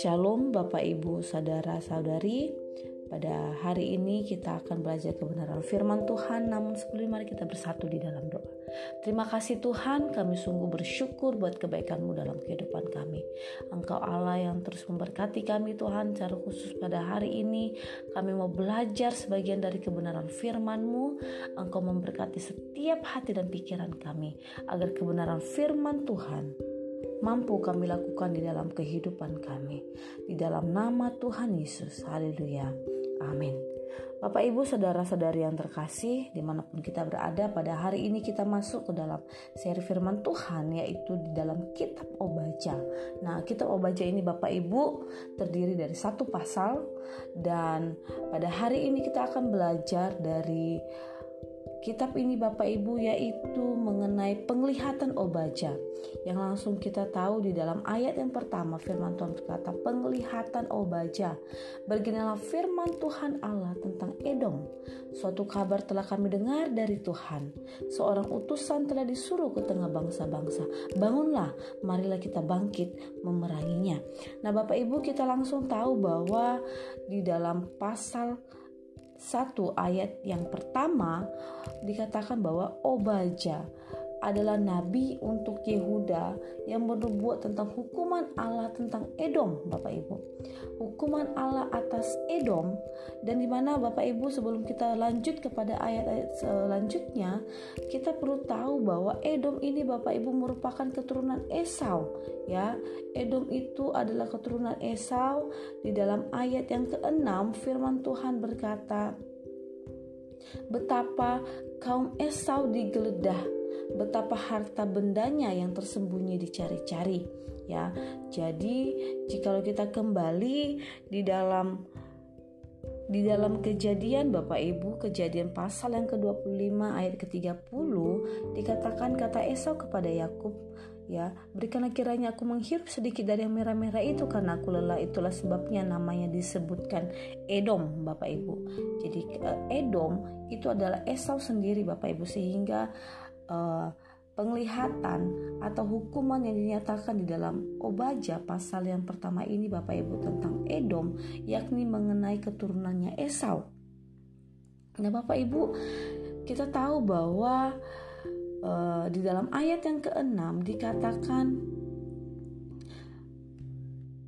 Shalom Bapak Ibu Saudara Saudari. Pada hari ini kita akan belajar kebenaran firman Tuhan Namun sebelum mari kita bersatu di dalam doa Terima kasih Tuhan kami sungguh bersyukur buat kebaikanmu dalam kehidupan kami Engkau Allah yang terus memberkati kami Tuhan Secara khusus pada hari ini kami mau belajar sebagian dari kebenaran firman-Mu Engkau memberkati setiap hati dan pikiran kami Agar kebenaran firman Tuhan mampu kami lakukan di dalam kehidupan kami. Di dalam nama Tuhan Yesus. Haleluya. Amin. Bapak Ibu saudara-saudari yang terkasih di mana pun kita berada pada hari ini kita masuk ke dalam seri firman Tuhan yaitu di dalam kitab Obaja. Nah kitab Obaja ini Bapak Ibu terdiri dari satu pasal dan pada hari ini kita akan belajar dari Kitab ini Bapak Ibu yaitu mengenai penglihatan obaja yang langsung kita tahu di dalam ayat yang pertama firman Tuhan berkata penglihatan obaja beginilah firman Tuhan Allah tentang Edom. Suatu kabar telah kami dengar dari Tuhan. Seorang utusan telah disuruh ke tengah bangsa-bangsa. Bangunlah marilah kita bangkit memeranginya. Nah Bapak Ibu kita langsung tahu bahwa di dalam pasal satu ayat yang pertama dikatakan bahwa Obaja adalah nabi untuk Yehuda yang bernubuat tentang hukuman Allah tentang Edom, Bapak Ibu. Hukuman Allah atas Edom dan di mana Bapak Ibu sebelum kita lanjut kepada ayat-ayat selanjutnya, kita perlu tahu bahwa Edom ini Bapak Ibu merupakan keturunan Esau, ya. Edom itu adalah keturunan Esau. Di dalam ayat yang keenam firman Tuhan berkata, betapa kaum Esau digeledah betapa harta bendanya yang tersembunyi dicari-cari ya. Jadi jikalau kita kembali di dalam di dalam kejadian Bapak Ibu, kejadian pasal yang ke-25 ayat ke-30 dikatakan kata Esau kepada Yakub, ya, berikanlah kiranya aku menghirup sedikit dari yang merah-merah itu karena aku lelah itulah sebabnya namanya disebutkan Edom Bapak Ibu. Jadi eh, Edom itu adalah Esau sendiri Bapak Ibu sehingga uh, penglihatan atau hukuman yang dinyatakan di dalam Obaja pasal yang pertama ini Bapak Ibu tentang Edom yakni mengenai keturunannya Esau. Nah Bapak Ibu kita tahu bahwa uh, di dalam ayat yang keenam dikatakan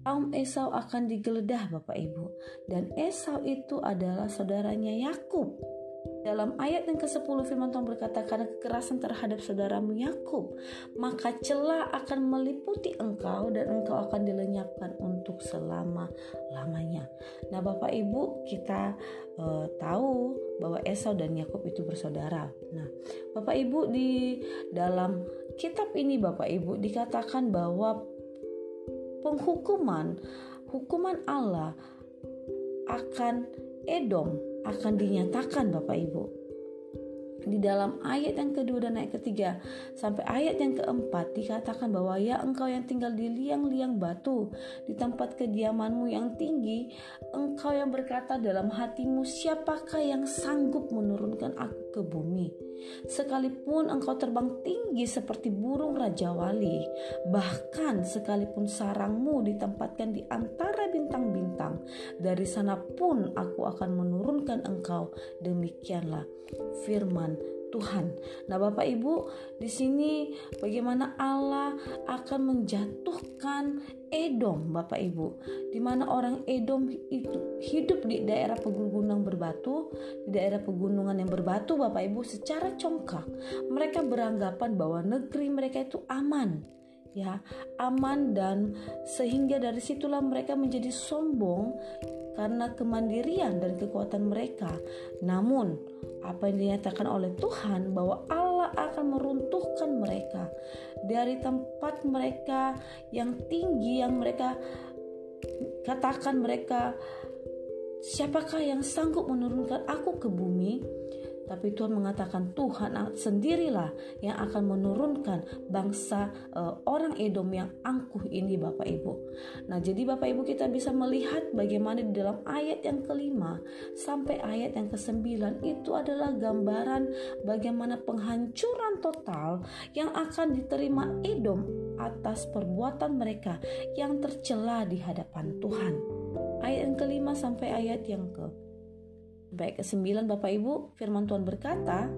kaum Esau akan digeledah Bapak Ibu dan Esau itu adalah saudaranya Yakub dalam ayat yang ke-10 firman Tuhan berkata karena kekerasan terhadap saudaramu Yakub, maka celah akan meliputi engkau dan engkau akan dilenyapkan untuk selama-lamanya. Nah, Bapak Ibu, kita uh, tahu bahwa Esau dan Yakub itu bersaudara. Nah, Bapak Ibu di dalam kitab ini Bapak Ibu dikatakan bahwa penghukuman hukuman Allah akan Edom akan dinyatakan Bapak Ibu. Di dalam ayat yang kedua dan ayat ketiga sampai ayat yang keempat dikatakan bahwa ya engkau yang tinggal di liang-liang batu di tempat kediamanmu yang tinggi engkau yang berkata dalam hatimu siapakah yang sanggup menurunkan aku ke bumi Sekalipun engkau terbang tinggi seperti burung raja wali, bahkan sekalipun sarangmu ditempatkan di antara bintang-bintang, dari sana pun aku akan menurunkan engkau. Demikianlah firman Tuhan. Nah, Bapak Ibu, di sini bagaimana Allah akan menjatuhkan Edom, Bapak Ibu, di mana orang Edom itu hidup di daerah pegunungan berbatu, di daerah pegunungan yang berbatu, Bapak Ibu, secara congkak. Mereka beranggapan bahwa negeri mereka itu aman ya aman dan sehingga dari situlah mereka menjadi sombong karena kemandirian dan kekuatan mereka. Namun, apa yang dinyatakan oleh Tuhan bahwa Allah akan meruntuhkan mereka dari tempat mereka yang tinggi yang mereka katakan mereka siapakah yang sanggup menurunkan aku ke bumi tapi Tuhan mengatakan Tuhan sendirilah yang akan menurunkan bangsa uh, orang Edom yang angkuh ini Bapak Ibu. Nah, jadi Bapak Ibu kita bisa melihat bagaimana di dalam ayat yang kelima sampai ayat yang kesembilan itu adalah gambaran bagaimana penghancuran total yang akan diterima Edom atas perbuatan mereka yang tercela di hadapan Tuhan. Ayat yang kelima sampai ayat yang ke Baik ke-9 Bapak Ibu, firman Tuhan berkata,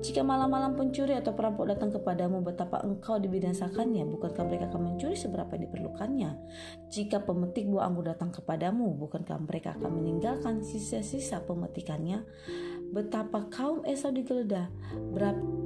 Jika malam-malam pencuri atau perampok datang kepadamu, betapa engkau dibinasakannya, bukankah mereka akan mencuri seberapa diperlukannya? Jika pemetik buah anggur datang kepadamu, bukankah mereka akan meninggalkan sisa-sisa pemetikannya? betapa kaum Esau digeledah,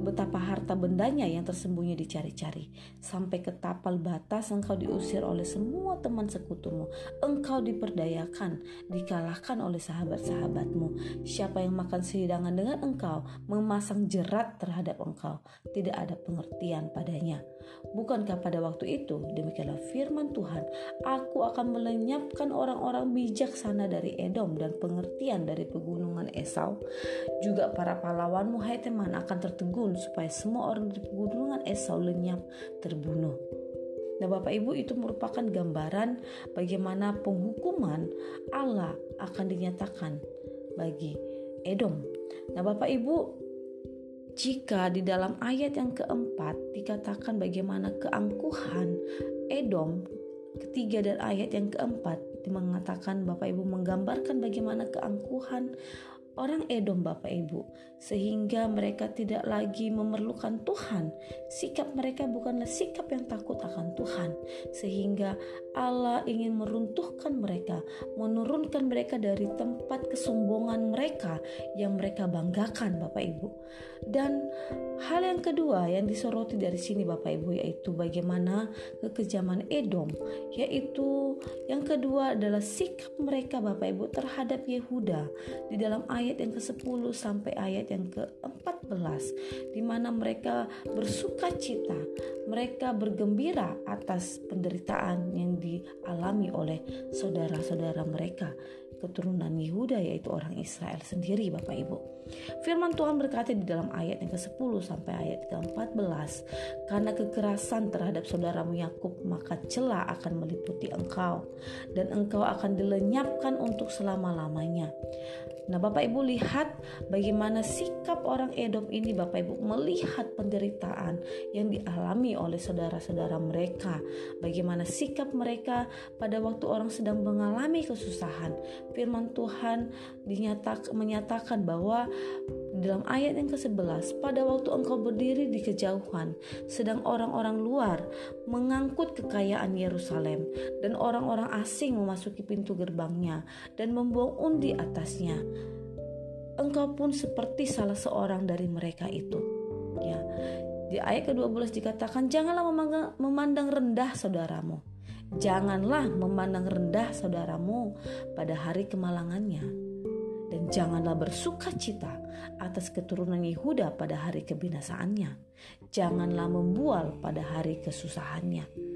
betapa harta bendanya yang tersembunyi dicari-cari. Sampai ke tapal batas engkau diusir oleh semua teman sekutumu. Engkau diperdayakan, dikalahkan oleh sahabat-sahabatmu. Siapa yang makan sehidangan dengan engkau, memasang jerat terhadap engkau. Tidak ada pengertian padanya. Bukankah pada waktu itu, demikianlah firman Tuhan, aku akan melenyapkan orang-orang bijaksana dari Edom dan pengertian dari pegunungan Esau. Juga para pahlawanmu hai teman akan tertegun supaya semua orang di pegunungan Esau lenyap terbunuh. Nah, Bapak Ibu, itu merupakan gambaran bagaimana penghukuman Allah akan dinyatakan bagi Edom. Nah, Bapak Ibu, jika di dalam ayat yang keempat dikatakan bagaimana keangkuhan Edom ketiga dan ayat yang keempat mengatakan Bapak Ibu menggambarkan bagaimana keangkuhan orang Edom Bapak Ibu sehingga mereka tidak lagi memerlukan Tuhan. Sikap mereka bukanlah sikap yang takut akan Tuhan sehingga Allah ingin meruntuhkan mereka menurunkan mereka dari tempat kesombongan mereka yang mereka banggakan Bapak Ibu. Dan hal yang kedua yang disoroti dari sini Bapak Ibu yaitu bagaimana kekejaman Edom yaitu yang kedua adalah sikap mereka Bapak Ibu terhadap Yehuda di dalam ayat ayat yang ke-10 sampai ayat yang ke-14 di mana mereka bersuka cita, mereka bergembira atas penderitaan yang dialami oleh saudara-saudara mereka keturunan Yehuda yaitu orang Israel sendiri Bapak Ibu. Firman Tuhan berkata di dalam ayat yang ke-10 sampai ayat ke-14, karena kekerasan terhadap saudaramu Yakub maka celah akan meliputi engkau dan engkau akan dilenyapkan untuk selama-lamanya. Nah, Bapak Ibu lihat bagaimana sikap orang Edom ini Bapak Ibu melihat penderitaan yang dialami oleh saudara-saudara mereka. Bagaimana sikap mereka pada waktu orang sedang mengalami kesusahan. Firman Tuhan dinyatak, menyatakan bahwa dalam ayat yang ke-11, pada waktu engkau berdiri di kejauhan, sedang orang-orang luar mengangkut kekayaan Yerusalem dan orang-orang asing memasuki pintu gerbangnya dan membuang undi atasnya engkau pun seperti salah seorang dari mereka itu. Ya. Di ayat ke-12 dikatakan janganlah memandang, rendah saudaramu. Janganlah memandang rendah saudaramu pada hari kemalangannya. Dan janganlah bersuka cita atas keturunan Yehuda pada hari kebinasaannya. Janganlah membual pada hari kesusahannya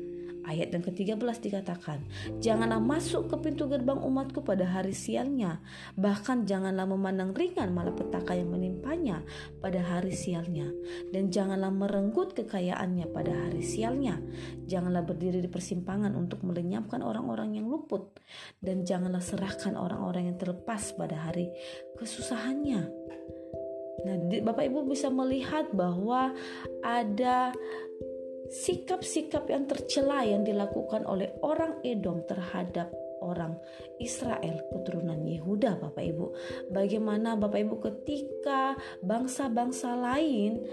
Ayat yang ke-13 dikatakan, Janganlah masuk ke pintu gerbang umatku pada hari sialnya, bahkan janganlah memandang ringan malapetaka yang menimpanya pada hari sialnya, dan janganlah merenggut kekayaannya pada hari sialnya. Janganlah berdiri di persimpangan untuk melenyapkan orang-orang yang luput, dan janganlah serahkan orang-orang yang terlepas pada hari kesusahannya. Nah, Bapak Ibu bisa melihat bahwa ada sikap-sikap yang tercela yang dilakukan oleh orang Edom terhadap orang Israel keturunan Yehuda Bapak Ibu. Bagaimana Bapak Ibu ketika bangsa-bangsa lain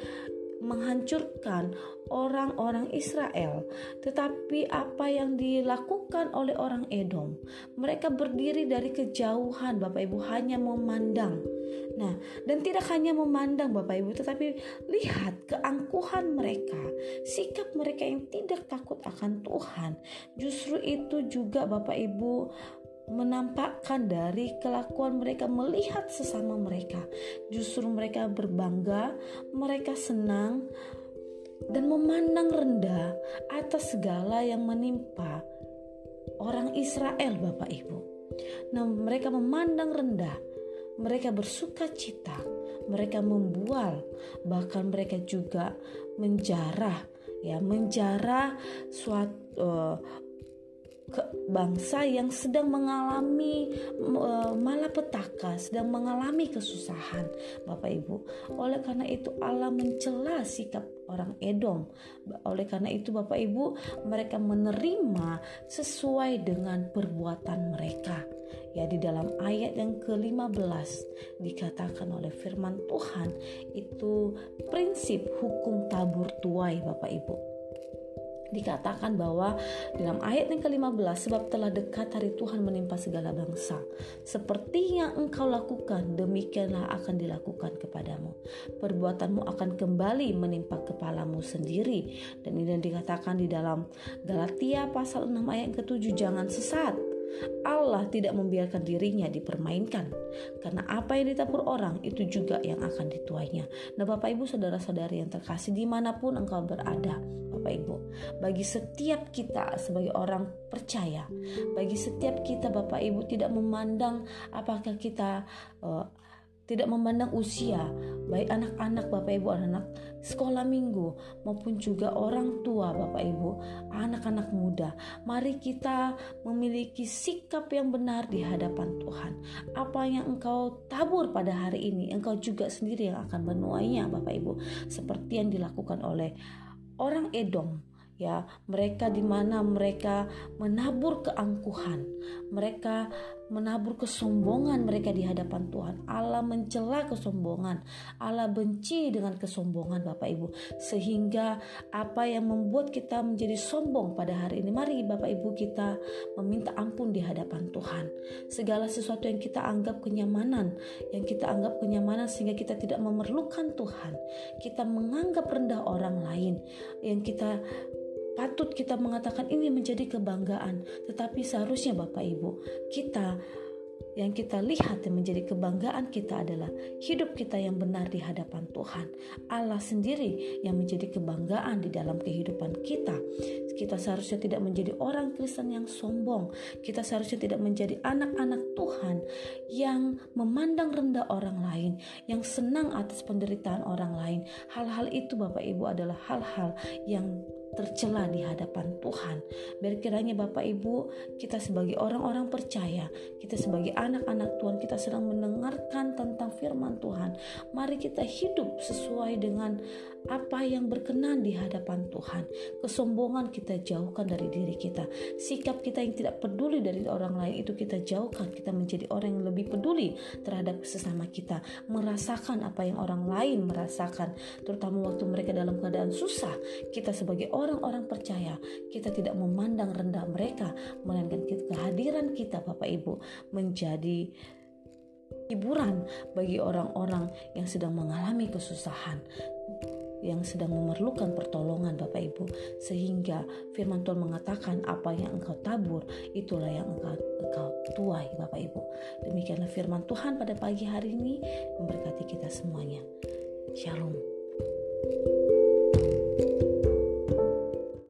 menghancurkan orang-orang Israel. Tetapi apa yang dilakukan oleh orang Edom, mereka berdiri dari kejauhan, Bapak Ibu hanya memandang. Nah, dan tidak hanya memandang Bapak Ibu, tetapi lihat keangkuhan mereka, sikap mereka yang tidak takut akan Tuhan. Justru itu juga Bapak Ibu menampakkan dari kelakuan mereka melihat sesama mereka. Justru mereka berbangga, mereka senang dan memandang rendah atas segala yang menimpa orang Israel, Bapak Ibu. Nah, mereka memandang rendah, mereka bersuka cita, mereka membual, bahkan mereka juga menjarah ya menjarah suatu uh, ke bangsa yang sedang mengalami uh, malapetaka, sedang mengalami kesusahan, Bapak Ibu. Oleh karena itu Allah mencela sikap orang Edom. Oleh karena itu Bapak Ibu, mereka menerima sesuai dengan perbuatan mereka. Ya di dalam ayat yang ke-15 dikatakan oleh firman Tuhan itu prinsip hukum tabur tuai Bapak Ibu dikatakan bahwa dalam ayat yang ke-15 sebab telah dekat hari Tuhan menimpa segala bangsa. Seperti yang engkau lakukan demikianlah akan dilakukan kepadamu. Perbuatanmu akan kembali menimpa kepalamu sendiri. Dan ini dikatakan di dalam Galatia pasal 6 ayat ke-7 jangan sesat Allah tidak membiarkan dirinya dipermainkan karena apa yang ditabur orang itu juga yang akan dituainya. Nah Bapak Ibu saudara-saudari yang terkasih di mana pun engkau berada Bapak Ibu bagi setiap kita sebagai orang percaya bagi setiap kita Bapak Ibu tidak memandang apakah kita uh, tidak memandang usia, baik anak-anak Bapak Ibu, anak-anak sekolah minggu maupun juga orang tua Bapak Ibu, anak-anak muda. Mari kita memiliki sikap yang benar di hadapan Tuhan. Apa yang engkau tabur pada hari ini, engkau juga sendiri yang akan menuainya Bapak Ibu. Seperti yang dilakukan oleh orang Edom ya mereka di mana mereka menabur keangkuhan mereka menabur kesombongan mereka di hadapan Tuhan. Allah mencela kesombongan. Allah benci dengan kesombongan Bapak Ibu. Sehingga apa yang membuat kita menjadi sombong pada hari ini mari Bapak Ibu kita meminta ampun di hadapan Tuhan. Segala sesuatu yang kita anggap kenyamanan yang kita anggap kenyamanan sehingga kita tidak memerlukan Tuhan. Kita menganggap rendah orang lain. Yang kita patut kita mengatakan ini menjadi kebanggaan, tetapi seharusnya Bapak Ibu, kita yang kita lihat yang menjadi kebanggaan kita adalah hidup kita yang benar di hadapan Tuhan. Allah sendiri yang menjadi kebanggaan di dalam kehidupan kita. Kita seharusnya tidak menjadi orang Kristen yang sombong. Kita seharusnya tidak menjadi anak-anak Tuhan yang memandang rendah orang lain, yang senang atas penderitaan orang lain. Hal-hal itu Bapak Ibu adalah hal-hal yang tercela di hadapan Tuhan. Biar kiranya Bapak Ibu, kita sebagai orang-orang percaya, kita sebagai anak-anak Tuhan, kita sedang mendengarkan tentang firman Tuhan. Mari kita hidup sesuai dengan apa yang berkenan di hadapan Tuhan. Kesombongan kita jauhkan dari diri kita. Sikap kita yang tidak peduli dari orang lain itu kita jauhkan. Kita menjadi orang yang lebih peduli terhadap sesama kita. Merasakan apa yang orang lain merasakan. Terutama waktu mereka dalam keadaan susah. Kita sebagai orang-orang percaya, kita tidak memandang rendah mereka. Melainkan kehadiran kita Bapak Ibu menjadi hiburan bagi orang-orang yang sedang mengalami kesusahan yang sedang memerlukan pertolongan Bapak Ibu. Sehingga firman Tuhan mengatakan apa yang engkau tabur itulah yang engkau, engkau tuai Bapak Ibu. Demikianlah firman Tuhan pada pagi hari ini. Memberkati kita semuanya. Shalom